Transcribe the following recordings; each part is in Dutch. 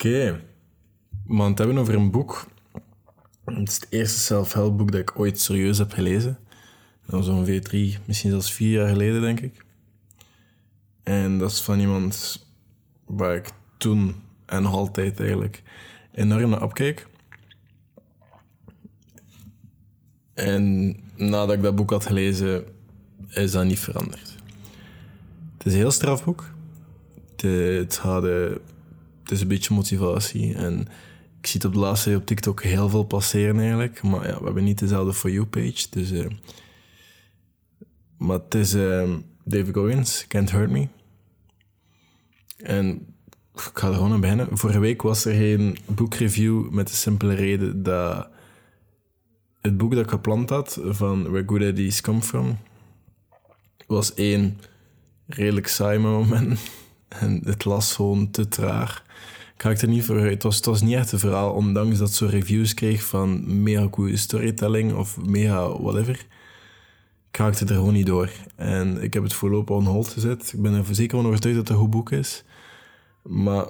Oké. Maar het hebben over een boek. Het is het eerste self-help boek dat ik ooit serieus heb gelezen. Dat was ongeveer drie, misschien zelfs vier jaar geleden, denk ik. En dat is van iemand waar ik toen en altijd eigenlijk enorm naar opkeek. En nadat ik dat boek had gelezen, is dat niet veranderd. Het is een heel strafboek. Het, het, had, eh, het is een beetje motivatie. En ik zie het op de laatste op TikTok heel veel passeren eigenlijk. Maar ja, we hebben niet dezelfde For You-page. Dus, uh, maar het is uh, David Goggins, Can't Hurt Me. En ik ga er gewoon aan beginnen. Vorige week was er geen boekreview met de simpele reden dat het boek dat ik gepland had van Where Good Ideas Come From was één redelijk saai moment en het las gewoon te traag. Ik ga er niet voor. Het was, niet echt een verhaal, ondanks dat zo reviews kreeg van mega goede storytelling of mega whatever. Ik raakte er gewoon niet door. En ik heb het voorlopig on hold gezet. Ik ben er zeker van overtuigd dat het een goed boek is. Maar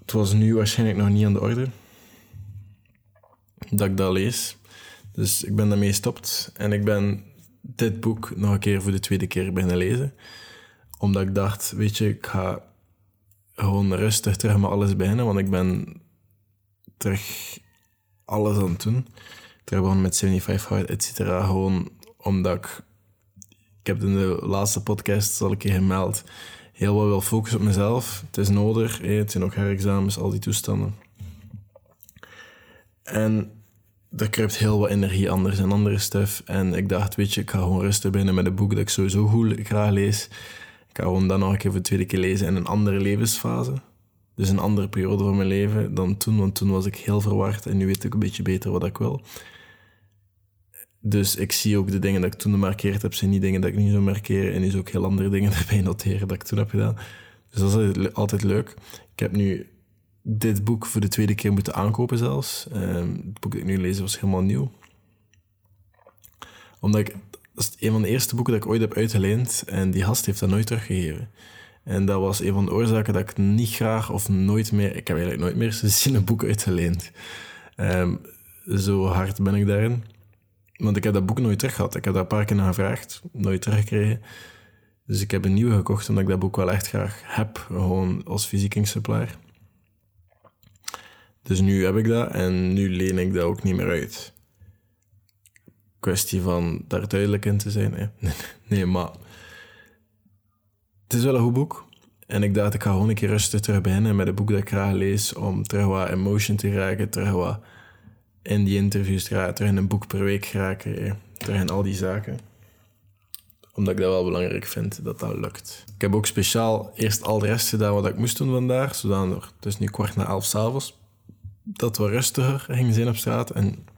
het was nu waarschijnlijk nog niet aan de orde dat ik dat lees. Dus ik ben daarmee gestopt en ik ben dit boek nog een keer voor de tweede keer beginnen lezen. Omdat ik dacht, weet je, ik ga gewoon rustig terug met alles beginnen, want ik ben terug alles aan het doen. Terug begonnen met 75 Hard, et cetera. Gewoon omdat ik, ik heb in de laatste podcast al een keer gemeld, heel wat wil focussen op mezelf. Het is nodig, het zijn nog herexamens, al die toestanden. En er kruipt heel wat energie anders en andere stuff. En ik dacht, weet je, ik ga gewoon rustig beginnen met een boek dat ik sowieso goed graag lees. Ik ga gewoon dan nog een keer voor de tweede keer lezen in een andere levensfase. Dus een andere periode van mijn leven dan toen, want toen was ik heel verward en nu weet ik een beetje beter wat ik wil. Dus ik zie ook de dingen dat ik toen gemarkeerd heb, zijn niet dingen dat ik nu zou markeren. En is ook heel andere dingen erbij noteren dat ik toen heb gedaan. Dus dat is altijd leuk. Ik heb nu dit boek voor de tweede keer moeten aankopen zelfs. Um, het boek dat ik nu lees was helemaal nieuw. Omdat ik... Dat is een van de eerste boeken dat ik ooit heb uitgeleend. En die gast heeft dat nooit teruggegeven. En dat was een van de oorzaken dat ik niet graag of nooit meer... Ik heb eigenlijk nooit meer sinds een boek uitgeleend. Um, zo hard ben ik daarin. Want ik heb dat boek nooit terug gehad. Ik heb daar een paar keer naar gevraagd. Nooit teruggekregen. Dus ik heb een nieuwe gekocht, omdat ik dat boek wel echt graag heb. Gewoon als fysiek exemplaar. Dus nu heb ik dat en nu leen ik dat ook niet meer uit. Kwestie van daar duidelijk in te zijn. Hè? Nee, maar het is wel een goed boek. En ik dacht, ik ga gewoon een keer rustig terug beginnen met een boek dat ik graag lees, om terug wat emotion te raken, terug in die interviews te raken, terug in een boek per week raken, hè? terug in al die zaken. Omdat ik dat wel belangrijk vind, dat dat lukt. Ik heb ook speciaal eerst al de rest gedaan wat ik moest doen vandaag, zodat het is nu kwart na elf s'avonds dat het wat rustiger ging zijn op straat. En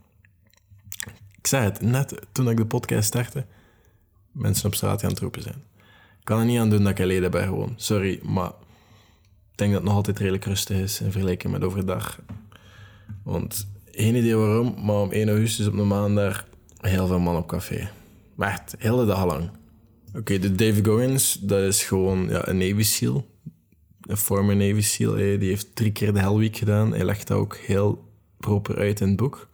ik zei het, net toen ik de podcast startte, mensen op straat gaan troepen zijn. Ik kan er niet aan doen dat ik alleen ben gewoon. Sorry, maar ik denk dat het nog altijd redelijk rustig is in vergelijking met overdag. Want geen idee waarom, maar om 1 augustus op de maandag heel veel man op café. Maar echt, de hele dag lang. Oké, de Dave Goins, dat is gewoon ja, een Navy SEAL een former Navy SEAL, die heeft drie keer de Hell Week gedaan. Hij legt dat ook heel proper uit in het boek.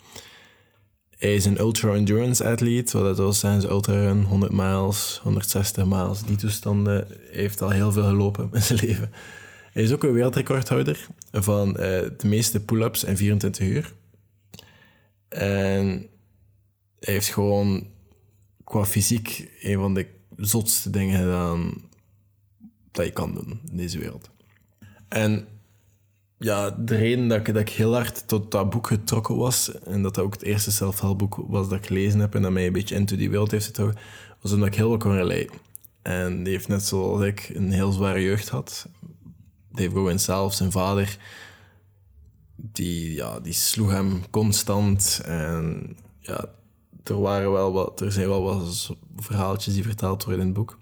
Hij is een ultra-endurance athlete, wat dat zijn, ze ultra-run, 100 miles, 160 miles, die toestanden. Heeft al heel veel gelopen in zijn leven. Hij is ook een wereldrecordhouder van uh, de meeste pull-ups in 24 uur. En hij heeft gewoon qua fysiek een van de zotste dingen gedaan dat je kan doen in deze wereld. En ja, de reden dat ik, dat ik heel hard tot dat boek getrokken was, en dat dat ook het eerste zelfhelpboek was dat ik gelezen heb en dat mij een beetje into die wereld heeft getrokken, was omdat ik heel wat kon relaten. En die heeft net zoals ik een heel zware jeugd had. Dave Goggins zelf, zijn vader, die, ja, die sloeg hem constant. En ja, er, waren wel wat, er zijn wel wat verhaaltjes die verteld worden in het boek.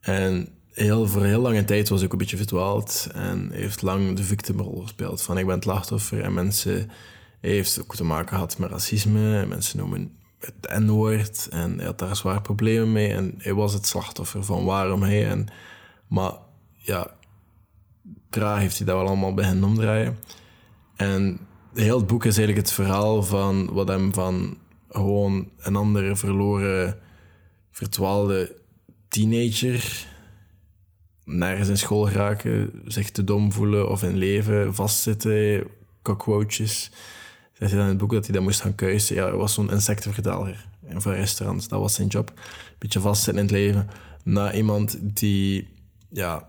En heel, voor heel lange tijd was ik een beetje verdwaald en heeft lang de victimrol gespeeld. Van ik ben het slachtoffer en mensen heeft ook te maken gehad met racisme. Mensen noemen het N-woord en hij had daar zwaar problemen mee. En hij was het slachtoffer van waarom hij. En, maar ja, traag heeft hij dat wel allemaal bij hen omdraaien. En heel het boek is eigenlijk het verhaal van wat hem van gewoon een andere verloren, verdwaalde teenager nergens in school geraken, zich te dom voelen of in leven vastzitten, cockroaches. Zegt hij dan in het boek dat hij dat moest gaan kuisen. Ja, hij was zo'n insectenverdaler van restaurants. Dat was zijn job. Beetje vastzitten in het leven. Na iemand die, ja,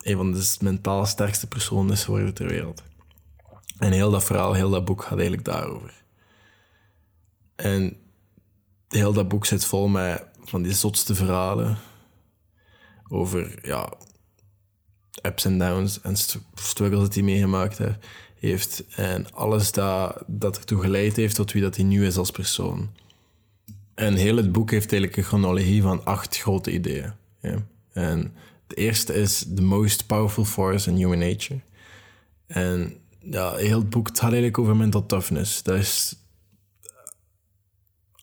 een van de mentaal sterkste personen is geworden ter wereld. En heel dat verhaal, heel dat boek gaat eigenlijk daarover. En heel dat boek zit vol met van die zotste verhalen over ja, ups en downs en struggles dat hij meegemaakt heeft. En alles dat, dat ertoe geleid heeft tot wie dat hij nu is als persoon. En heel het boek heeft eigenlijk een chronologie van acht grote ideeën. Ja. En de eerste is The Most Powerful Force in Human Nature. En ja, heel het boek gaat eigenlijk over mental toughness. Dat is,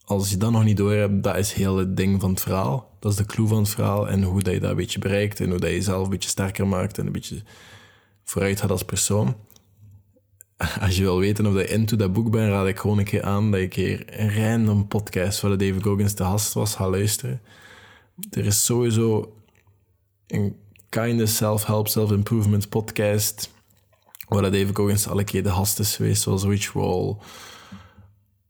als je dat nog niet door hebt, dat is heel het ding van het verhaal. Dat is de clue van het verhaal en hoe dat je dat een beetje bereikt en hoe dat je jezelf een beetje sterker maakt en een beetje vooruit gaat als persoon. Als je wil weten of je into dat boek bent, raad ik gewoon een keer aan dat een keer een random podcast waar David Goggins te gast was, ga luisteren. Er is sowieso een kind self-help, self-improvement podcast waar David Goggins alle keer de gast is geweest, zoals Rich Roll.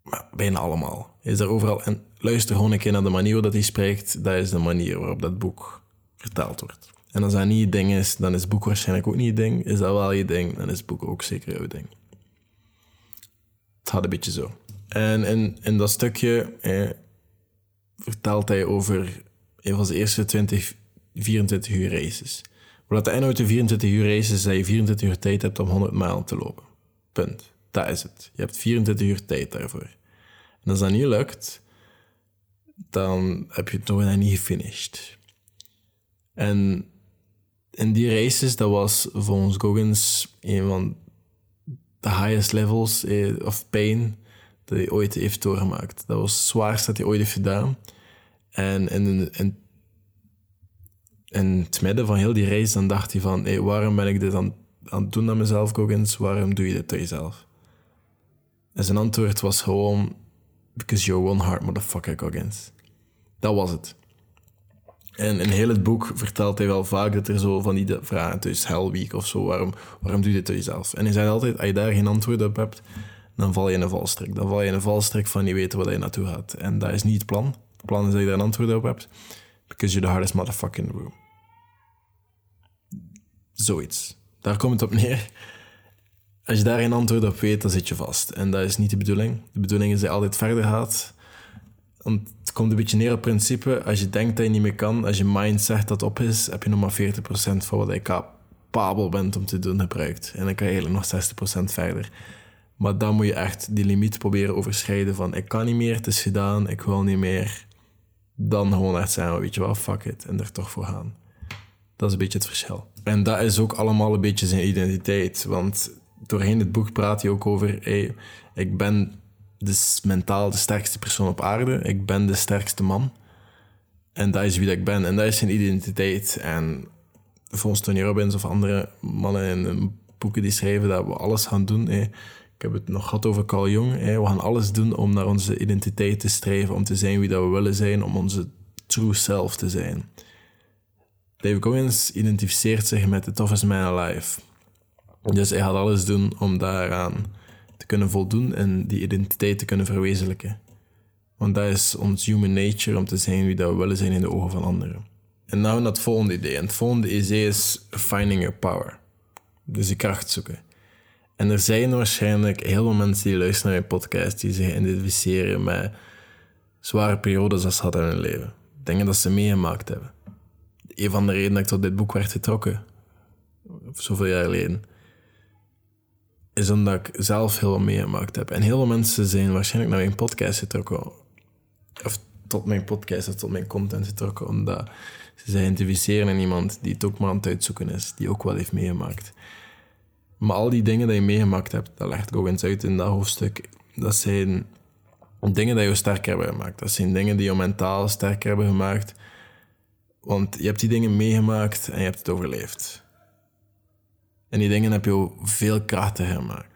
Maar bijna allemaal. Is daar overal. En luister gewoon een keer naar de manier waarop hij spreekt. Dat is de manier waarop dat boek vertaald wordt. En als dat niet je ding is, dan is het boek waarschijnlijk ook niet je ding. Is dat wel je ding, dan is het boek ook zeker jouw ding. Het gaat een beetje zo. En in, dat stukje eh, vertelt hij over een van zijn eerste 20, 24 uur races. Wat de inhoud de 24 uur race is dat je 24 uur tijd hebt om 100 mijl te lopen. Punt. Dat is het. Je hebt 24 uur tijd daarvoor. En als dat niet lukt, dan heb je het nog niet gefinished. En in die races, dat was volgens Goggins een van de highest levels eh, of pain dat hij ooit heeft doorgemaakt. Dat was het zwaarste dat hij ooit heeft gedaan. En in, het midden van heel die reis, dan dacht hij van, waarom ben ik dit aan, aan het doen aan mezelf, Goggins? Waarom doe je dit aan jezelf? En zijn antwoord was gewoon, because you're one hard motherfucker, Goggins. Dat was het. En in heel het boek vertelt hij wel vaak dat er zo van die vragen, dus Hell Week of zo, waarom, waarom doe je dit aan jezelf? En hij zei altijd, als je daar geen antwoord op hebt, dan val je in een valstrik. Dan val je in een valstrik van niet weten waar je naartoe gaat. En dat is niet het plan. Het plan is dat je daar een antwoord op hebt, because you're the hardest motherfucker in the room. Zoiets. Daar komt het op neer. Als je daar geen antwoord op weet, dan zit je vast. En dat is niet de bedoeling. De bedoeling is dat je altijd verder gaat. Want het komt een beetje neer op principe. Als je denkt dat je niet meer kan, als je mind zegt dat op is, heb je nog maar 40% van wat je capabel bent om te doen gebruikt. En dan kan je eigenlijk nog 60% verder. Maar dan moet je echt die limiet proberen overschrijden van ik kan niet meer, het is gedaan, ik wil niet meer. Dan gewoon echt zijn, weet je wel, fuck it. En er toch voor gaan. Dat is een beetje het verschil. En dat is ook allemaal een beetje zijn identiteit. Want doorheen het boek praat hij ook over... Hey, ik ben de, mentaal de sterkste persoon op aarde. Ik ben de sterkste man. En dat is wie dat ik ben. En dat is zijn identiteit. En volgens Tony Robbins of andere mannen in boeken die schrijven dat we alles gaan doen. Ik heb het nog gehad over Carl Jung. We gaan alles doen om naar onze identiteit te streven. Om te zijn wie dat we willen zijn. Om onze true self te zijn. David Goggins identificeert zich met de toughest man alive. Dus hij gaat alles doen om daaraan te kunnen voldoen en die identiteit te kunnen verwezenlijken. Want dat is ons human nature om te zijn wie dat we willen zijn in de ogen van anderen. En nou naar het volgende idee. En het volgende idee is finding your power. Dus je kracht zoeken. En er zijn waarschijnlijk heel veel mensen die luisteren naar mijn podcast die zich identificeren met zware periodes als ze hadden in hun leven. Dingen dat ze meegemaakt hebben een van de redenen dat ik tot dit boek werd getrokken, zoveel jaar geleden, is omdat ik zelf heel veel meegemaakt heb. En heel veel mensen zijn waarschijnlijk naar mijn podcast getrokken, of tot mijn podcast of tot mijn content getrokken, omdat ze zich identificeren in iemand die het ook maar aan het uitzoeken is, die ook wel heeft meegemaakt. Maar al die dingen die je meegemaakt hebt, dat legt eens uit in dat hoofdstuk, dat zijn dingen die je sterker hebben gemaakt. Dat zijn dingen die je mentaal sterker hebben gemaakt want je hebt die dingen meegemaakt en je hebt het overleefd. En die dingen heb je veel krachtiger gemaakt.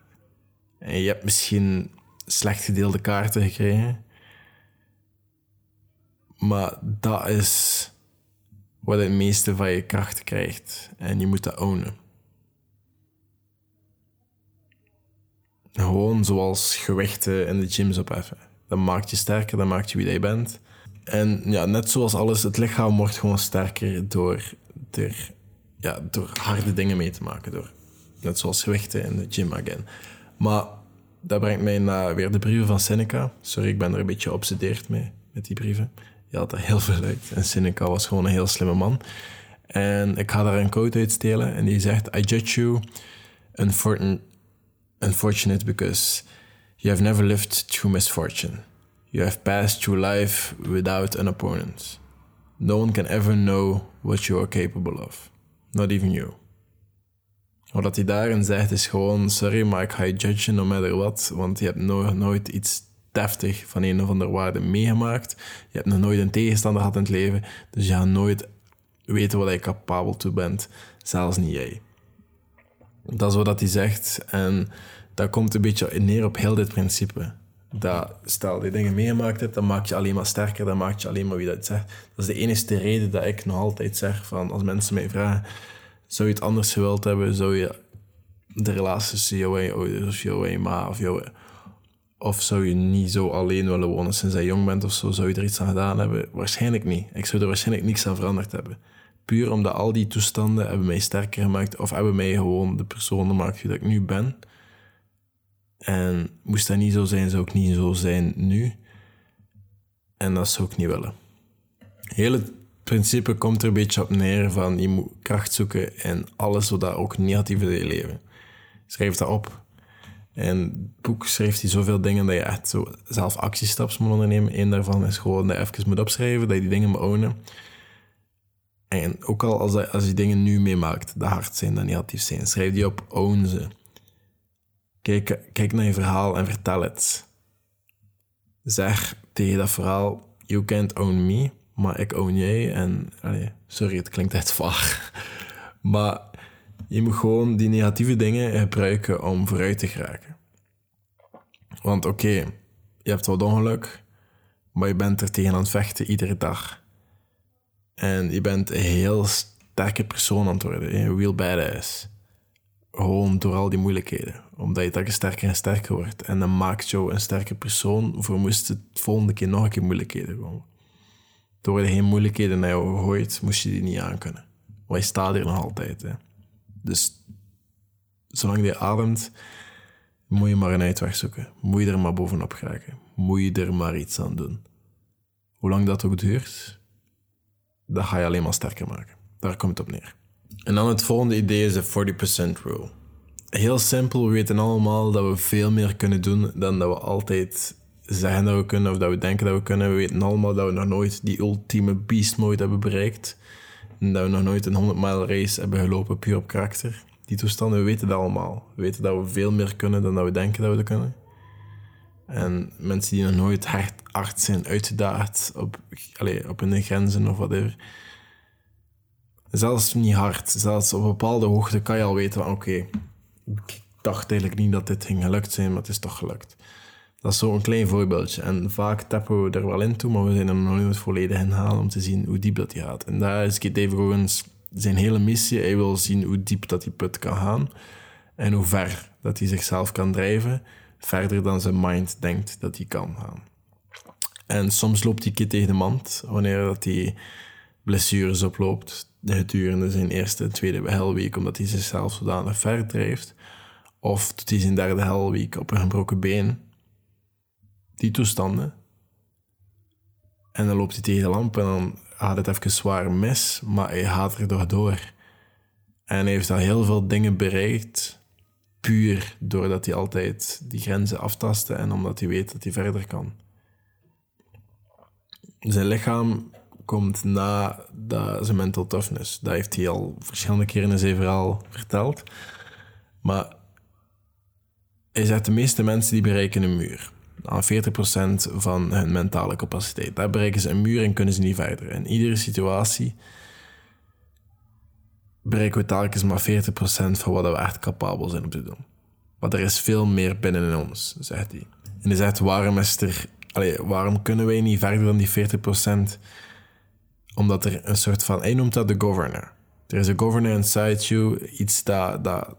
En je hebt misschien slecht gedeelde kaarten gekregen. Maar dat is wat het meeste van je kracht krijgt. En je moet dat ownen. Gewoon zoals gewichten in de gyms opheffen. Dat maakt je sterker, dat maakt je wie je bent. En ja, net zoals alles, het lichaam wordt gewoon sterker door, door, ja, door harde dingen mee te maken. Door, net zoals gewichten in de gym again. Maar dat brengt mij naar weer de brieven van Seneca. Sorry, ik ben er een beetje obsedeerd mee, met die brieven. Je had er heel veel uit. En Seneca was gewoon een heel slimme man. En ik ga daar een quote uit stelen. En die zegt: I judge you unfortunate because you have never lived through misfortune. You have passed through life without an opponent. No one can ever know what you are capable of. Not even you. Wat hij daarin zegt is gewoon: sorry, maar ik ga je judgen no matter what. Want je hebt nog nooit iets deftig van een of andere waarde meegemaakt. Je hebt nog nooit een tegenstander gehad in het leven. Dus je gaat nooit weten wat je capabel toe bent. Zelfs niet jij. Dat is wat hij zegt. En dat komt een beetje neer op heel dit principe. Dat, stel, die dingen meegemaakt hebt, dan maak je alleen maar sterker, dan maak je alleen maar wie dat zegt. Dat is de enige reden dat ik nog altijd zeg van, als mensen mij vragen, zou je het anders gewild hebben, zou je de relatie tussen jou ouders of jou ma of jou... Of zou je niet zo alleen willen wonen sinds je jong bent of zo? Zou je er iets aan gedaan hebben? Waarschijnlijk niet. Ik zou er waarschijnlijk niks aan veranderd hebben. Puur omdat al die toestanden hebben mij sterker gemaakt of hebben mij gewoon de persoon gemaakt die ik nu ben. En moest dat niet zo zijn, zou ik niet zo zijn nu. En dat zou ik niet willen. Heel het principe komt er een beetje op neer van je moet kracht zoeken in alles wat ook negatief in je leven. Schrijf dat op. En het boek schrijft hij zoveel dingen dat je echt zo zelf actiestaps moet ondernemen. Eén daarvan is gewoon dat je even moet opschrijven, dat je die dingen moet ownen. En ook al als, je, als je dingen nu meemaakt, dat hard zijn, dat negatief zijn, schrijf die op, own ze. Kijk, kijk naar je verhaal en vertel het. Zeg tegen dat verhaal, you can't own me, maar ik own jij. En, sorry, het klinkt echt vaag. Maar je moet gewoon die negatieve dingen gebruiken om vooruit te geraken. Want oké, je hebt wat ongeluk, maar je bent er tegen aan het vechten iedere dag. En je bent een heel sterke persoon aan het worden, een real badass. Gewoon door al die moeilijkheden. Omdat je telkens sterker en sterker wordt. En dan maakt jou een sterke persoon voor moest het volgende keer nog een keer moeilijkheden komen. Door er geen moeilijkheden naar jou gegooid, moest je die niet aankunnen. Maar je staat hier nog altijd. Hè. Dus zolang je ademt, moet je maar een uitweg zoeken. Moet je er maar bovenop geraken. Moet je er maar iets aan doen. Hoe lang dat ook duurt, dat ga je alleen maar sterker maken. Daar komt het op neer. En dan het volgende idee is de 40% rule. Heel simpel, we weten allemaal dat we veel meer kunnen doen dan dat we altijd zeggen dat we kunnen of dat we denken dat we kunnen. We weten allemaal dat we nog nooit die ultieme beast mode hebben bereikt. En dat we nog nooit een 100 mile race hebben gelopen puur op karakter. Die toestanden, we weten dat allemaal. We weten dat we veel meer kunnen dan dat we denken dat we kunnen. En mensen die nog nooit hard, hard zijn uitgedaagd op, allez, op hun grenzen of whatever. Zelfs niet hard, zelfs op een bepaalde hoogte kan je al weten van oké, ik dacht eigenlijk niet dat dit ging gelukt zijn, maar het is toch gelukt. Dat is zo'n klein voorbeeldje. En vaak tappen we er wel in toe, maar we zijn er nog nooit volledig in halen om te zien hoe diep dat hij gaat. En daar is Dave Rogens zijn hele missie. Hij wil zien hoe diep dat die put kan gaan en hoe ver dat hij zichzelf kan drijven, verder dan zijn mind denkt dat hij kan gaan. En soms loopt hij keer tegen de mand wanneer dat hij blessures oploopt gedurende zijn eerste en tweede helweek, omdat hij zichzelf zodanig ver drijft. Of doet hij zijn derde helweek op een gebroken been, die toestanden. En dan loopt hij tegen de lamp en dan gaat het even zwaar mis, maar hij gaat er door door. En hij heeft al heel veel dingen bereikt, puur doordat hij altijd die grenzen aftastte en omdat hij weet dat hij verder kan. Zijn lichaam komt na dat, zijn mental toughness. Dat heeft hij al verschillende keren in zijn verhaal verteld. Maar hij zegt, de meeste mensen die bereiken een muur aan 40% van hun mentale capaciteit. Daar bereiken ze een muur en kunnen ze niet verder. In iedere situatie bereiken we telkens maar 40% van wat we echt capabel zijn om te doen. Maar er is veel meer binnen in ons, zegt hij. En hij zegt, waarom, is waarom kunnen wij niet verder dan die 40%? Omdat er een soort van, hij noemt dat de governor. Er is een governor inside you, iets dat, dat,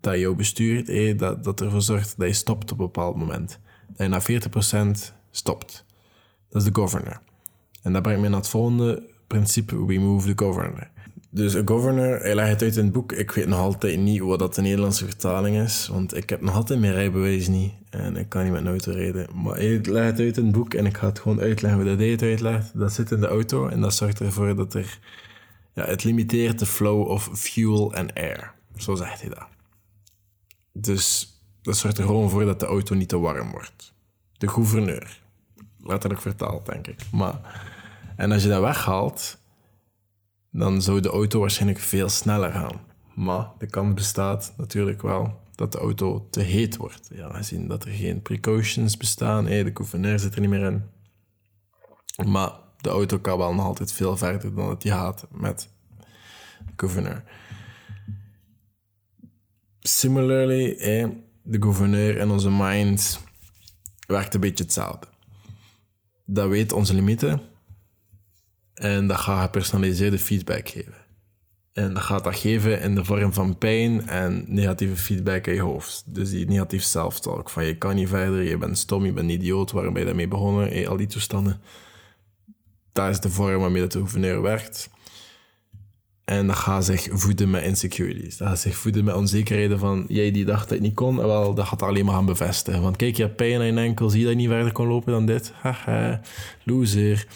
dat jou bestuurt, dat, dat ervoor zorgt dat je stopt op een bepaald moment. Dat na 40% stopt. Dat is de governor. En dat brengt me naar het volgende principe, we move the governor. Dus een governor, hij legt het uit in het boek. Ik weet nog altijd niet wat dat de Nederlandse vertaling is, want ik heb nog altijd mijn rijbewijs niet en ik kan niet met een auto rijden. Maar hij legt het uit in het boek en ik ga het gewoon uitleggen hoe dat hij uitlegt. Dat zit in de auto en dat zorgt ervoor dat er... Ja, het limiteert de flow of fuel en air. Zo zegt hij dat. Dus dat zorgt er gewoon voor dat de auto niet te warm wordt. De gouverneur. Letterlijk vertaald, denk ik. Maar, en als je dat weghaalt, dan zou de auto waarschijnlijk veel sneller gaan. Maar de kans bestaat natuurlijk wel dat de auto te heet wordt. Ja, gezien dat er geen precautions bestaan, de gouverneur zit er niet meer in. Maar de auto kan wel nog altijd veel verder dan het gaat met de gouverneur. Similarly, de gouverneur en onze mind werkt een beetje hetzelfde. Dat weet onze limieten en dat gaat gepersonaliseerde feedback geven. En dat gaat dat geven in de vorm van pijn en negatieve feedback in je hoofd. Dus die negatief self-talk. Van je kan niet verder, je bent stom, je bent idioot, waarom ben je daarmee begonnen? Hey, al die toestanden. Dat is de vorm waarmee de gouverneur werkt. En dat gaat zich voeden met insecurities. Dat gaat zich voeden met onzekerheden van... Jij die dacht dat het niet kon, wel, dat gaat alleen maar gaan bevestigen. Want kijk, je hebt pijn aan je enkel, zie je dat je niet verder kon lopen dan dit? Haha, loser.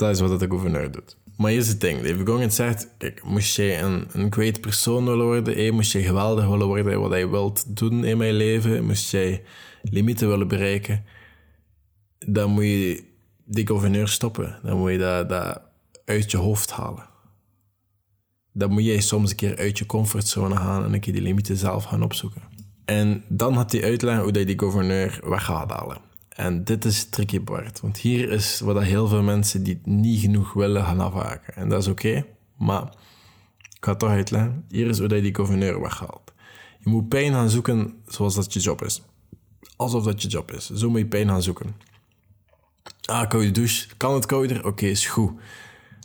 Dat is wat de gouverneur doet. Maar hier is het ding. David Goggins zegt, kijk, moest jij een, een great persoon willen worden, eh, moest je geweldig willen worden wat je wilt doen in mijn leven, moest jij limieten willen bereiken, dan moet je die gouverneur stoppen. Dan moet je dat, dat uit je hoofd halen. Dan moet jij soms een keer uit je comfortzone gaan en een keer die limieten zelf gaan opzoeken. En dan had hij uitleggen hoe je die gouverneur weg gaat halen. En dit is tricky Bart, want hier is wat heel veel mensen die het niet genoeg willen gaan afhaken. En dat is oké, maar ik ga het toch uitleggen. Hier is hoe je die gouverneur weghaalt. Je moet pijn gaan zoeken zoals dat je job is. Alsof dat je job is. Zo moet je pijn gaan zoeken. Ah, koude douche. Kan het kouder? Oké, is goed.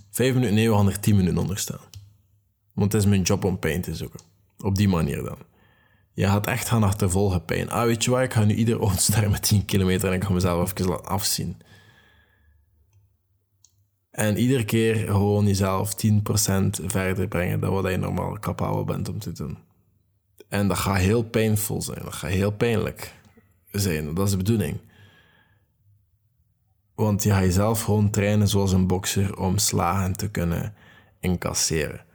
Vijf minuten, nee, we gaan er tien minuten onder staan. Want het is mijn job om pijn te zoeken. Op die manier dan. Je gaat echt gaan achtervolgen pijn. Ah, weet je wat, ik ga nu ieder ochtend met 10 kilometer en ik ga mezelf even laten afzien. En iedere keer gewoon jezelf 10% verder brengen dan wat je normaal capabel bent om te doen. En dat gaat heel pijnvol zijn, dat gaat heel pijnlijk zijn, dat is de bedoeling. Want je gaat jezelf gewoon trainen zoals een bokser om slagen te kunnen incasseren.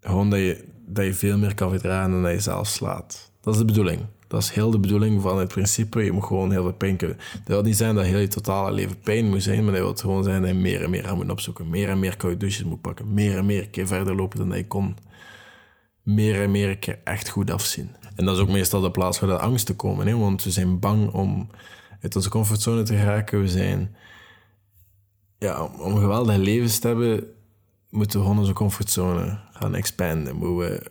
Gewoon dat je dat je veel meer kan verdragen dan dat je zelf slaat. Dat is de bedoeling. Dat is heel de bedoeling van het principe. Je moet gewoon heel veel pijn kunnen. Dat wil niet zijn dat heel je totale leven pijn moet zijn, maar dat wil gewoon zijn dat je meer en meer gaat moeten opzoeken. Meer en meer koude douches moet pakken. Meer en meer keer verder lopen dan je kon. Meer en meer keer echt goed afzien. En dat is ook meestal de plaats waar de angsten komen. Hè? Want we zijn bang om uit onze comfortzone te geraken. We zijn... Ja, om geweldige levens te hebben, moeten we gewoon onze comfortzone gaan expanden. We,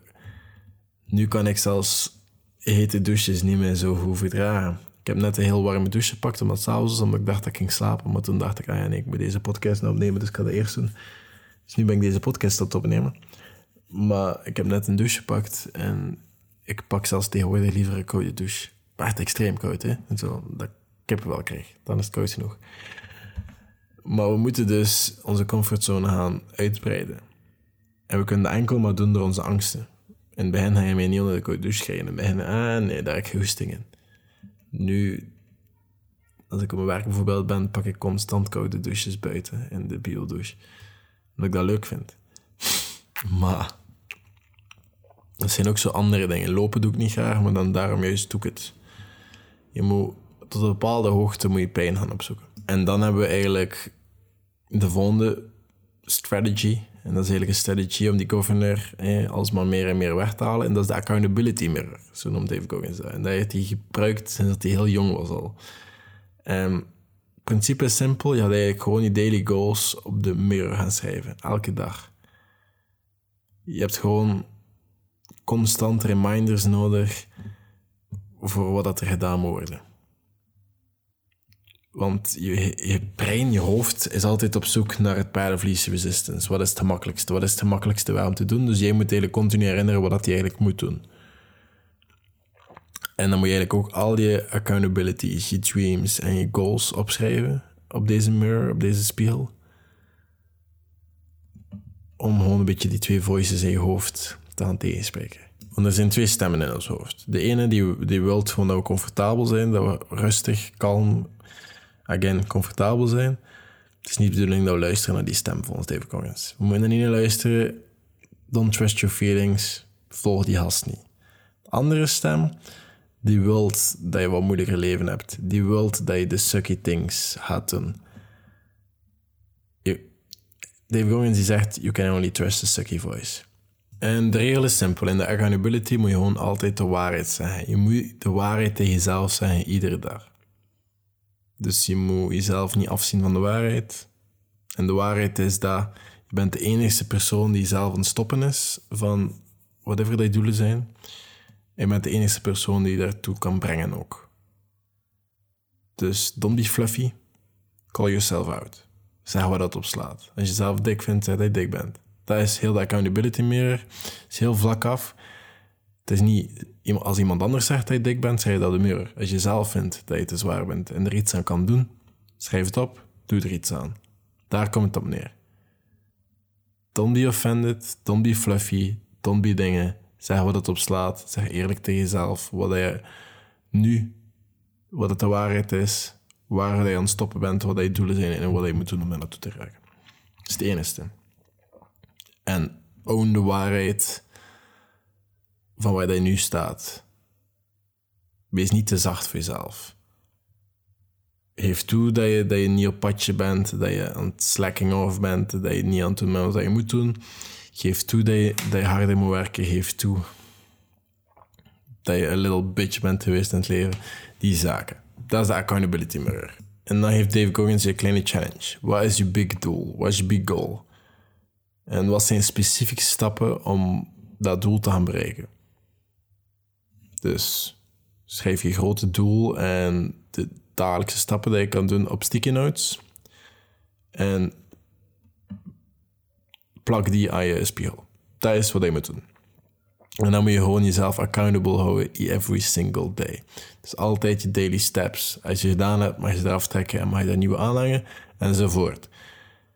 nu kan ik zelfs hete douches niet meer zo goed verdragen. Ik heb net een heel warme douche gepakt, omdat het s'avonds omdat ik dacht dat ik ging slapen. Maar toen dacht ik, ah ja, ik moet deze podcast nou opnemen, dus ik ga dat eerst doen. Dus nu ben ik deze podcast aan opnemen. Maar ik heb net een douche gepakt en ik pak zelfs tegenwoordig liever een koude douche. Maar het extreem koud, hè. Zo, dat ik wel krijg. Dan is het koud genoeg. Maar we moeten dus onze comfortzone gaan uitbreiden. En we kunnen dat enkel maar doen door onze angsten. In het begin ga je mij niet onder de douche krijgen. In het begin, ah nee, daar heb ik goesting in. Nu, als ik op mijn werk bijvoorbeeld ben, pak ik constant koude douches buiten in de biodouche. Omdat ik dat leuk vind. maar, dat zijn ook zo andere dingen. Lopen doe ik niet graag, maar dan daarom juist doe ik het. Je moet, tot een bepaalde hoogte moet je pijn gaan opzoeken. En dan hebben we eigenlijk de volgende strategy. En dat is eigenlijk een strategie om die governor eh, alsmaar meer en meer weg te halen. En dat is de accountability mirror, zo noemt David Goggins dat. En dat heeft hij gebruikt sinds dat hij heel jong was al. En het principe is simpel. Je gaat eigenlijk gewoon je daily goals op de mirror gaan schrijven, elke dag. Je hebt gewoon constant reminders nodig voor wat dat er gedaan moet worden. Want je, je brein, je hoofd, is altijd op zoek naar het paardenvlies resistance. Wat is het gemakkelijkste? Wat is het gemakkelijkste waar om te doen? Dus jij moet eigenlijk continu herinneren wat je eigenlijk moet doen. En dan moet je eigenlijk ook al je accountabilities, je dreams en je goals opschrijven op deze mirror, op deze spiegel. Om gewoon een beetje die twee voices in je hoofd te gaan tegenspreken. Want er zijn twee stemmen in ons hoofd. De ene die, die wil gewoon dat we comfortabel zijn, dat we rustig, kalm, again, comfortabel zijn. Het is niet de bedoeling dat we luisteren naar die stem volgens David Coggins. We moeten niet luisteren. Don't trust your feelings. Volg die hast niet. De andere stem, die wilt dat je wat moeilijker leven hebt. Die wilt dat je de sucky things gaat doen. David Goggins die zegt, you can only trust the sucky voice. En de regel is simpel. In de accountability moet je gewoon altijd de waarheid zeggen. Je moet de waarheid tegen jezelf zeggen, iedere dag. Dus je moet jezelf niet afzien van de waarheid. En de waarheid is dat je bent de enige persoon die zelf aan het stoppen is van whatever die doelen zijn. En je bent de enige persoon die je daartoe kan brengen ook. Dus don't be fluffy. Call yourself out. Zeg waar dat op slaat. Als je zelf dik vindt, zeg dat je dik bent. Dat is heel de accountability mirror. Is heel vlak af. Het is niet, als iemand anders zegt dat je dik bent, je dat de mirror. Als je zelf vindt dat je te zwaar bent en er iets aan kan doen, schrijf het op, doe er iets aan. Daar komt het op neer. Don't be offended, don't be fluffy, don't be dingen. Zeg wat het op slaat, zeg eerlijk tegen jezelf wat je nu, wat het de waarheid is, waar je aan het stoppen bent, wat je doelen zijn en wat je moet doen om er naartoe te raken. Dat is het enige. En own de waarheid van waar je nu staat. Wees niet te zacht voor jezelf. Geef toe dat je, dat je niet op padje bent, dat je aan het slacking off bent, dat je niet aan het doen bent wat je moet doen. Geef toe dat je, dat harder moet werken. Geef toe dat je een little bitch bent geweest in het leven. Die zaken. Dat is de accountability mirror. En dan heeft Dave Goggins je kleine challenge. Wat is je big doel? Wat is je big goal? En wat zijn specifieke stappen om dat doel te gaan bereiken? Dus schrijf je grote doel en de dagelijkse stappen die je kan doen op sticky notes. En plak die aan je spiegel. Dat is wat je moet doen. En dan moet je gewoon jezelf accountable houden every single day. Dus altijd je daily steps. Als je gedaan hebt, mag je ze eraf trekken en mag je daar nieuwe aanleggen enzovoort.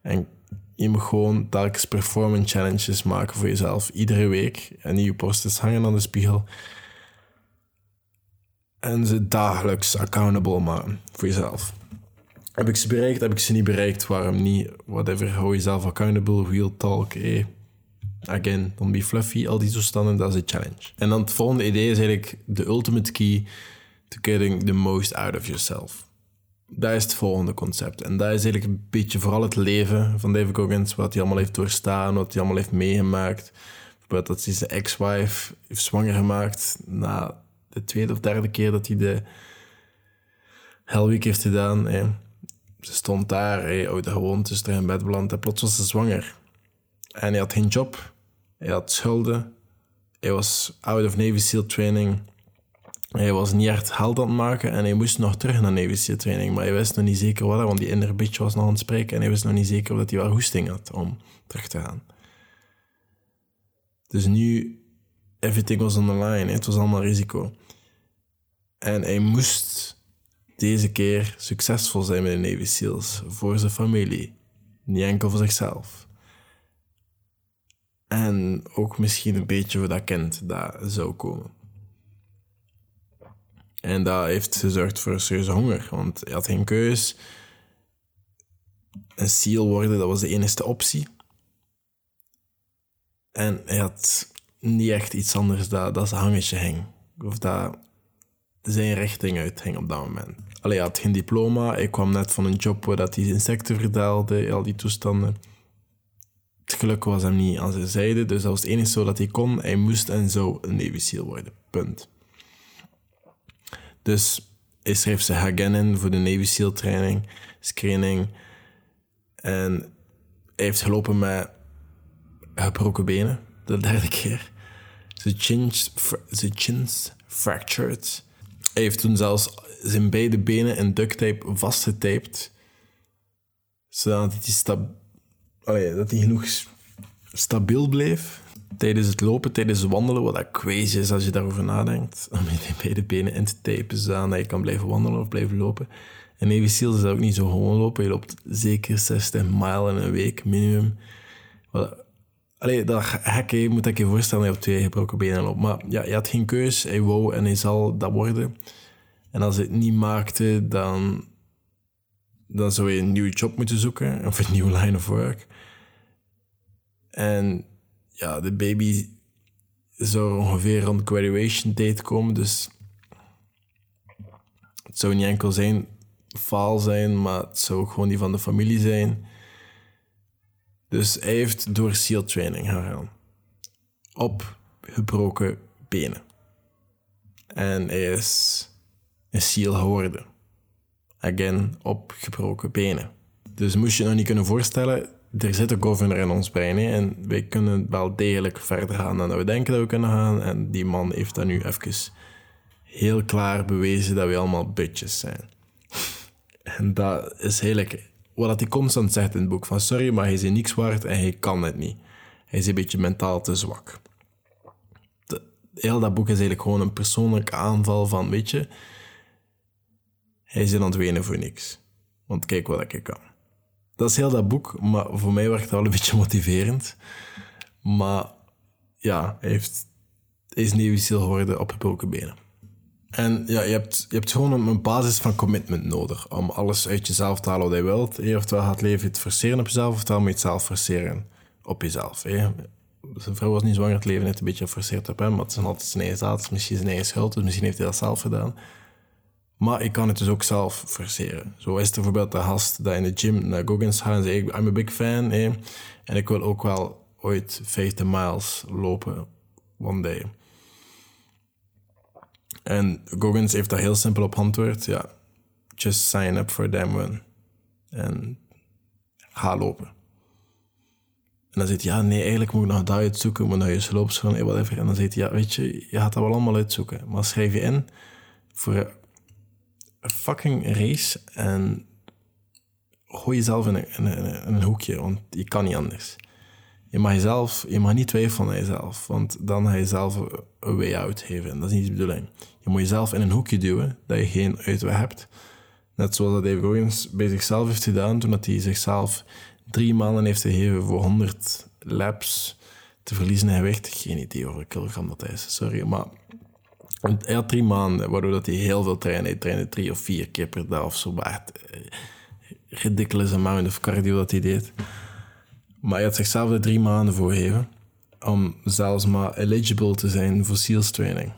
En je moet gewoon telkens performance challenges maken voor jezelf. Iedere week. En nieuwe posters hangen aan de spiegel. En ze dagelijks accountable maken voor jezelf. Heb ik ze bereikt? Heb ik ze niet bereikt? Waarom niet? Whatever. Hou jezelf accountable. Real talk. Eh. Again, don't be fluffy. Al die toestanden, dat is een challenge. En dan het volgende idee is eigenlijk de ultimate key to getting the most out of yourself. Dat is het volgende concept. En dat is eigenlijk een beetje vooral het leven van David Goggins. Wat hij allemaal heeft doorstaan, wat hij allemaal heeft meegemaakt. Bijvoorbeeld dat hij zijn ex-wife heeft zwanger gemaakt na de tweede of derde keer dat hij de Hell Week heeft gedaan. Ze stond daar, hey, oude gewoontes, er in bed beland en plots was ze zwanger. En hij had geen job, hij had schulden, hij was out of Navy SEAL training. Hij was niet echt held aan het maken en hij moest nog terug naar Navy SEAL training, maar hij wist nog niet zeker wat, want die inner bitch was nog aan het spreken en hij wist nog niet zeker dat hij wel hoesting had om terug te gaan. Dus nu, everything was on the line, het was allemaal risico. En hij moest deze keer succesvol zijn met de Navy SEALs. Voor zijn familie. Niet enkel voor zichzelf. En ook misschien een beetje voor dat kind dat zou komen. En dat heeft gezorgd voor serieuze honger. Want hij had geen keus. Een SEAL worden, dat was de enige optie. En hij had niet echt iets anders dat, dat zijn hangetje hing. Of dat zijn richting uithing op dat moment. Allee, hij had geen diploma. Hij kwam net van een job waar dat hij insecten verdeelde, al die toestanden. Het geluk was hem niet aan zijn zijde, dus dat was het enige zo dat hij kon. Hij moest en zou een Navy SEAL worden. Punt. Dus hij schreef zich again in voor de Navy SEAL training, screening. En hij heeft gelopen met gebroken benen. De derde keer. Zijn chins, zijn chins fractured. Hij heeft toen zelfs zijn beide benen in duct tape vastgetaped. Zodat hij, stab dat hij genoeg stabiel bleef tijdens het lopen, tijdens het wandelen. Wat dat crazy is als je daarover nadenkt. Om je beide benen in te tapen, zodat je kan blijven wandelen of blijven lopen. En Seals is dat ook niet zo gewoon lopen. Je loopt zeker 60 mijl in een week, minimum. Allee, dat je moet ik je voorstellen je op twee gebroken benen loopt. Maar ja, je had geen keus. Hij wou en hij zal dat worden. En als hij het niet maakte, dan, dan zou je een nieuwe job moeten zoeken. Of een nieuwe line of work. En ja, de baby zou ongeveer rond graduation date komen. Dus het zou niet enkel zijn faal zijn, maar het zou ook gewoon die van de familie zijn. Dus hij heeft door SEAL training gegaan. Op gebroken benen. En hij is een SEAL geworden. Again, op gebroken benen. Dus moest je nog niet kunnen voorstellen, er zit een governor in ons brein. En wij kunnen wel degelijk verder gaan dan we denken dat we kunnen gaan. En die man heeft dat nu even heel klaar bewezen dat we allemaal bitches zijn. en dat is heel lekker wat hij constant zegt in het boek. Van sorry, maar hij is niks waard en hij kan het niet. Hij is een beetje mentaal te zwak. heel dat boek is eigenlijk gewoon een persoonlijke aanval van, weet je... Hij is aan het wenen voor niks. Want kijk wat ik kan. Dat is heel dat boek, maar voor mij werkt het wel een beetje motiverend. Maar ja, hij, heeft, hij is nieuw geworden op gebroken benen. En ja, je hebt, je hebt gewoon een, basis van commitment nodig om alles uit jezelf te halen wat je wilt. Oftewel gaat leven het forceren op jezelf, oftewel moet je het zelf forceren op jezelf. Hè? Zijn vrouw was niet zwanger, het leven heeft een beetje geforceerd op hem, maar het is altijd zijn eigen zaad, misschien zijn eigen schuld, dus misschien heeft hij dat zelf gedaan. Maar ik kan het dus ook zelf forceren. Zo is er bijvoorbeeld de gast dat in de gym naar Goggins gaat en zei, I'm a big fan, hè? en ik wil ook wel ooit 50 miles lopen, one day. En Goggins heeft daar heel simpel op antwoord. Ja, just sign up for them one. En ga lopen. En dan zegt hij, ja, nee, eigenlijk moet ik nog dat uitzoeken, moet naar je sloopschoenen, hey, whatever. En dan zegt hij, ja, weet je, je gaat dat wel allemaal uitzoeken. Maar schrijf je in voor een fucking race en gooi jezelf in een, een, een hoekje, want je kan niet anders. Je mag, jezelf, je mag niet twijfelen aan jezelf, want dan ga je zelf een way out geven. En dat is niet de bedoeling. Je moet jezelf in een hoekje duwen, dat je geen uitweg hebt. Net zoals dat Dave Goggins bij zichzelf heeft gedaan, toen hij zichzelf drie maanden heeft gegeven voor 100 laps te verliezen in gewicht. Geen idee hoeveel kilogram dat is, sorry. Maar hij had drie maanden, waardoor dat hij heel veel trainde. Hij trainde drie of vier keer per dag of zo. Maar eh, ridiculous amount of cardio dat hij deed. Maar hij had zichzelf er drie maanden voor gegeven om zelfs maar eligible te zijn voor SEALS training.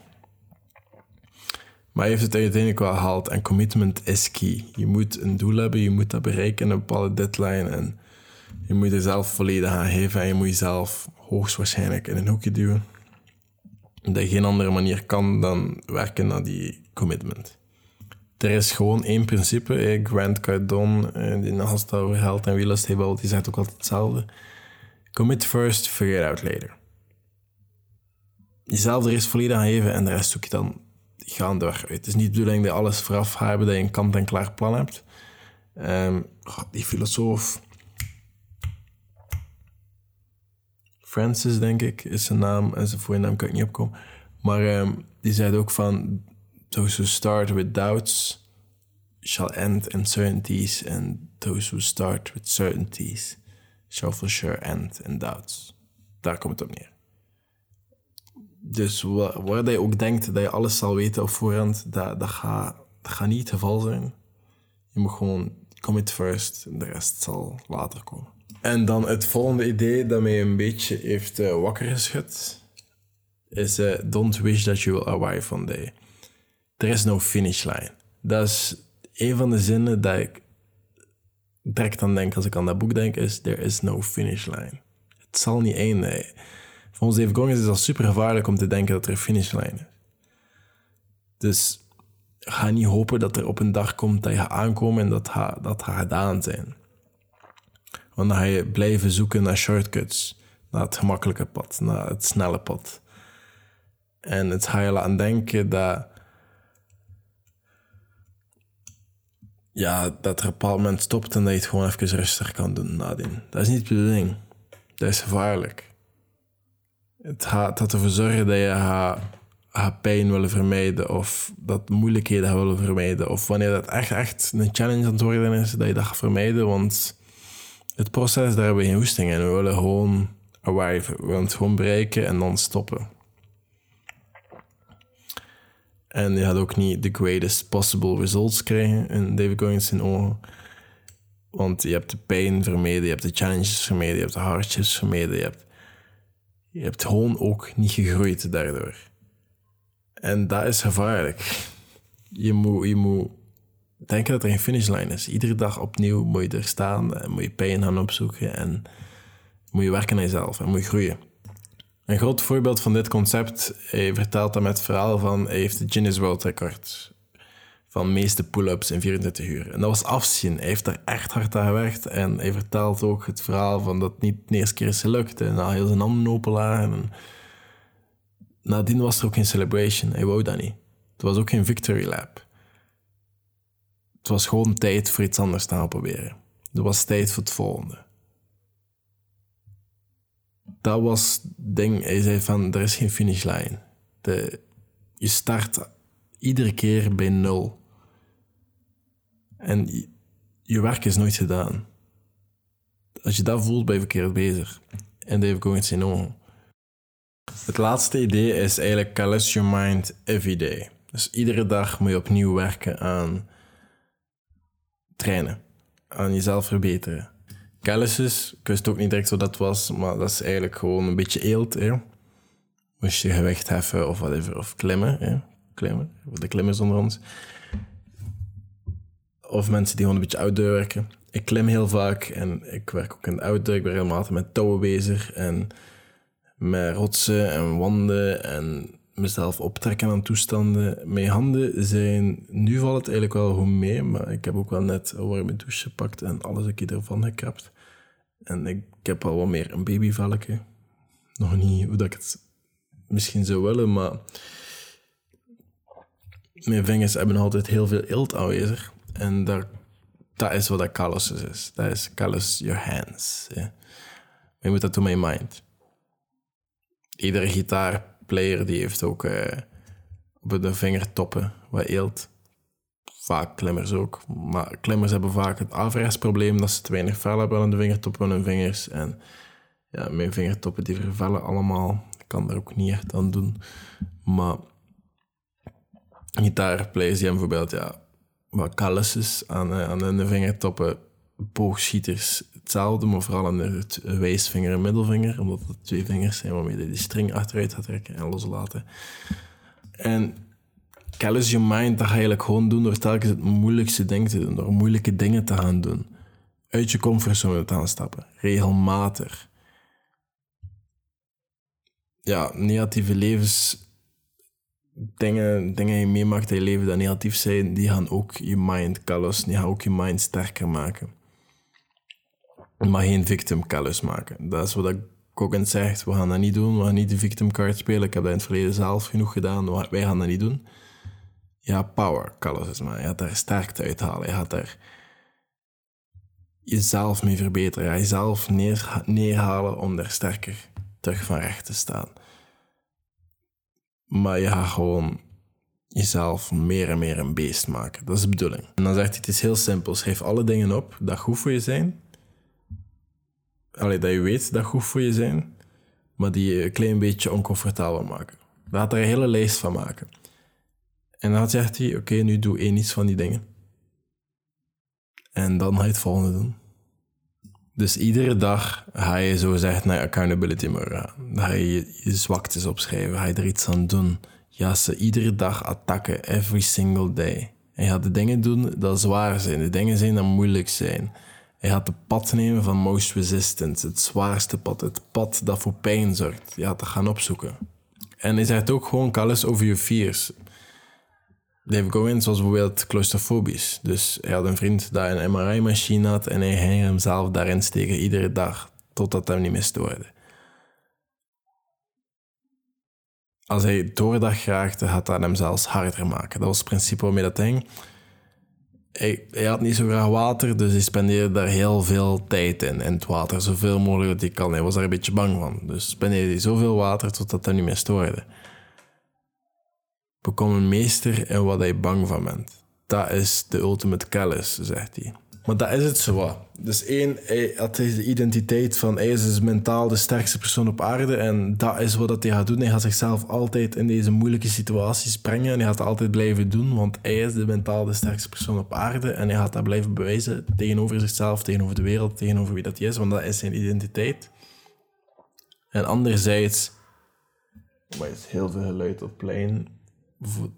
Maar hij heeft het uiteindelijk wel gehaald en commitment is key. Je moet een doel hebben, je moet dat bereiken, een bepaalde deadline en je moet er zelf volledig aan geven en je moet jezelf hoogstwaarschijnlijk in een hoekje duwen. Dat je geen andere manier kan dan werken naar die commitment. Er is gewoon één principe. Grant Cardone, eh, die nog het over geld en real estate die zegt ook altijd hetzelfde. Commit first, figure out later. Jezelf er eerst volledig aan geven en de rest zoek je dan uit. Het is niet de bedoeling dat je alles vooraf hebben, dat je een kant-en-klaar plan hebt. Um, die filosoof... Francis, denk ik, is zijn naam. En zijn voornaam kan ik niet opkomen. Maar um, die zei ook van... Those who start with doubts shall end in certainties. And those who start with certainties shall for sure end in doubts. Daar komt het op neer. Dus waar, je ook denkt dat je alles zal weten op voorhand, dat, dat, gaat, dat niet het geval zijn. Je moet gewoon commit first en de rest zal later komen. En dan het volgende idee dat mij een beetje heeft uh, wakker geschud, is uh, don't wish that you will arrive one day. There is no finish line. Dat is een van de zinnen dat ik direct aan denk als ik aan dat boek denk, is there is no finish line. Het zal niet eindigen. Volgens Dave Goggins is het super gevaarlijk om te denken dat er een finishlijn is. Dus ga niet hopen dat er op een dag komt dat je gaat aankomen en dat dat gaat gedaan zijn. Want dan ga je blijven zoeken naar shortcuts, naar het gemakkelijke pad, naar het snelle pad. En het ga je aan denken dat. Ja, dat er op een bepaald moment stopt en dat je het gewoon even rustig kan doen nadien. Dat is niet de bedoeling. Dat is gevaarlijk. Het gaat ervoor zorgen dat je gaat, pijn willen vermijden of dat moeilijkheden willen vermijden. Of wanneer dat echt, echt een challenge aan het worden is, dat je dat gaat vermijden. Want het proces, daar hebben we geen hoesting in. We willen gewoon arrive. We willen het gewoon bereiken en dan stoppen. En je gaat ook niet the greatest possible results krijgen in David Goggins in ogen. Want je hebt de pijn vermeden, je hebt de challenges vermeden, je hebt de hardships vermeden, je hebt, je hebt gewoon ook niet gegroeid daardoor. En dat is gevaarlijk. Je moet, je moet denken dat er geen finishline is. Iedere dag opnieuw moet je er staan en moet je pijn gaan opzoeken en moet je werken aan jezelf en moet je groeien. Een groot voorbeeld van dit concept, hij vertelt dat met het verhaal van, hij heeft de Guinness World Record van meeste pull-ups in 24 uur. En dat was afzien. Hij heeft er echt hard aan gewerkt en hij vertelt ook het verhaal van dat het niet de eerste keer is gelukt en na heel zijn handen open lagen. En nadien was er ook geen celebration, hij wou dat niet. Het was ook geen victory lap. Het was gewoon tijd voor iets anders te gaan proberen. Er was tijd voor het volgende dat was ding. Hij zei van, er is geen finishlijn. De, je start iedere keer bij nul. En je, werk is nooit gedaan. Als je dat voelt, ben je verkeerd bezig. En dat heeft going in ogen. Het laatste idee is eigenlijk callous your mind every day. Dus iedere dag moet je opnieuw werken aan trainen. Aan jezelf verbeteren. Calluses, ik wist ook niet direct wat dat was, maar dat is eigenlijk gewoon een beetje eelt. Hè. Moest je gewicht heffen of whatever, of klimmen. Hè. Klimmen, de klimmers onder ons. Of mensen die gewoon een beetje outdoor werken. Ik klim heel vaak en ik werk ook in de outdoor. Ik ben helemaal met touwen bezig en met rotsen en wanden en mezelf optrekken aan toestanden. Mijn handen zijn, nu valt het eigenlijk wel goed mee, maar ik heb ook wel net een warme douche gepakt en alles keer ervan gekrapt. En ik, heb al wat meer een babyvelletje. Nog niet hoe dat ik het misschien zou willen, maar mijn vingers hebben altijd heel veel eelt aanwezig. En dat is wat dat callous is. Dat is callous your hands. Maar je moet dat doen met mind. Iedere gitaarplayer die heeft ook uh, op de vingertoppen wat eelt vaak klimmers ook. Maar klimmers hebben vaak het afrechtsprobleem dat ze te weinig vel hebben aan de vingertoppen van hun vingers. En ja, mijn vingertoppen die vervellen allemaal. Ik kan daar ook niet echt aan doen. Maar gitaarplayers die hebben bijvoorbeeld ja, wat calluses aan, eh, aan hun vingertoppen. Boogschieters hetzelfde, maar vooral aan de wijsvinger en middelvinger. Omdat het twee vingers zijn waarmee je die string achteruit gaat trekken en loslaten. En Callous Your Mind, dat ga je eigenlijk gewoon doen door telkens het moeilijkste ding te doen. Door moeilijke dingen te gaan doen. Uit je comfortzone te gaan stappen. Regelmatig. Ja, negatieve levens... Dingen, dingen je meemaakt in je leven dat negatief zijn, die gaan ook je mind callous, die gaan ook je mind sterker maken. Maar geen victim callous maken. Dat is wat in zegt. We gaan dat niet doen. We gaan niet de victim card spelen. Ik heb dat in het verleden zelf genoeg gedaan. Wij gaan dat niet doen ja, power maar Je gaat daar sterkte uithalen. Je gaat daar jezelf mee verbeteren. Jezelf neer, neerhalen om daar sterker terug van recht te staan. Maar je gaat gewoon jezelf meer en meer een beest maken. Dat is de bedoeling. En dan zegt hij, het is heel simpel. Schrijf alle dingen op dat goed voor je zijn. Allee, dat je weet dat goed voor je zijn. Maar die je een klein beetje oncomfortabel maken. Laat er een hele lijst van maken. En dan zegt hij, oké, nu doe één iets van die dingen. En dan ga je het volgende doen. Dus iedere dag ga je zo zeggen naar accountability gaan. Dan ga je je zwaktes opschrijven, ga je er iets aan doen. Ja, ze iedere dag attacken, every single day. En je gaat de dingen doen dat zwaar zijn, de dingen zijn dat moeilijk zijn. Je gaat de pad nemen van most resistance, het zwaarste pad, het pad dat voor pijn zorgt. Je gaat dat gaan opzoeken. En je zegt ook gewoon alles over je fears bleef Owens was bijvoorbeeld claustrofobisch. Dus hij had een vriend die een MRI-machine had en hij ging hemzelf daarin steken iedere dag, totdat hem niet meer stoorde. Als hij doordag raakte, had dat hem zelfs harder maken. Dat was het principe waarmee dat ding. Hij, had niet zo graag water, dus hij spendeerde daar heel veel tijd in. En het water, zoveel mogelijk dat hij kan. Hij was daar een beetje bang van. Dus spendeerde hij zoveel water totdat hij niet meer stoorde. Bekom een meester in wat hij bang van bent. Dat is de ultimate kennis, zegt hij. Maar dat is het zo. Dus één, hij had de identiteit van hij is dus mentaal de sterkste persoon op aarde. En dat is wat hij gaat doen. Hij gaat zichzelf altijd in deze moeilijke situaties brengen. En hij gaat altijd blijven doen, want hij is de mentaal de sterkste persoon op aarde. En hij gaat dat blijven bewijzen tegenover zichzelf, tegenover de wereld, tegenover wie dat is. Want dat is zijn identiteit. En anderzijds... Maar is heel veel geluid op plein.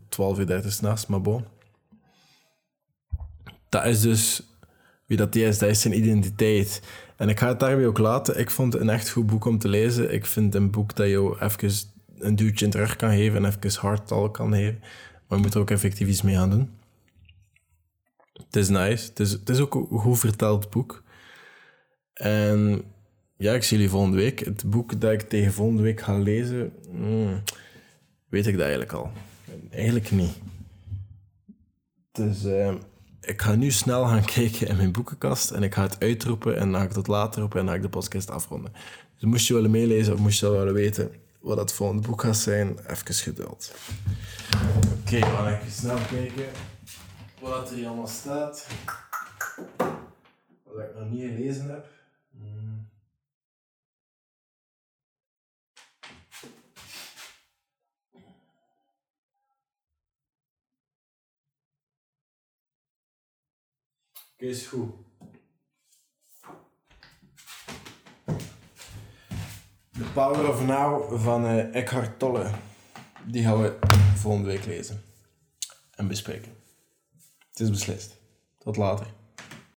12 uur 30 s'nachts, maar bon. Dat is dus wie dat is, dat is zijn identiteit. En ik ga het daarbij ook laten. Ik vond het een echt goed boek om te lezen. Ik vind een boek dat jou even een duwtje in terug kan geven en even hardtal kan geven. Maar je moet er ook effectief iets mee gaan doen. Het is nice. Het is, het is ook een goed verteld boek. En ja, ik zie jullie volgende week. Het boek dat ik tegen volgende week ga lezen, hmm, weet ik dat eigenlijk al. Eigenlijk niet. Dus... Uh, ik ga nu snel gaan kijken in mijn boekenkast en ik ga het uitroepen en dan ga ik tot later op en dan ga ik de podcast afronden. Dus moest je willen meelezen of moest je willen weten wat het volgende boek gaat zijn, even geduld. Oké, we gaan even snel kijken wat er hier allemaal staat. Wat ik nog niet gelezen heb. Is goed. The Power of Now van uh, Eckhart Tolle. Die gaan we volgende week lezen en bespreken. Het is beslist. Tot later.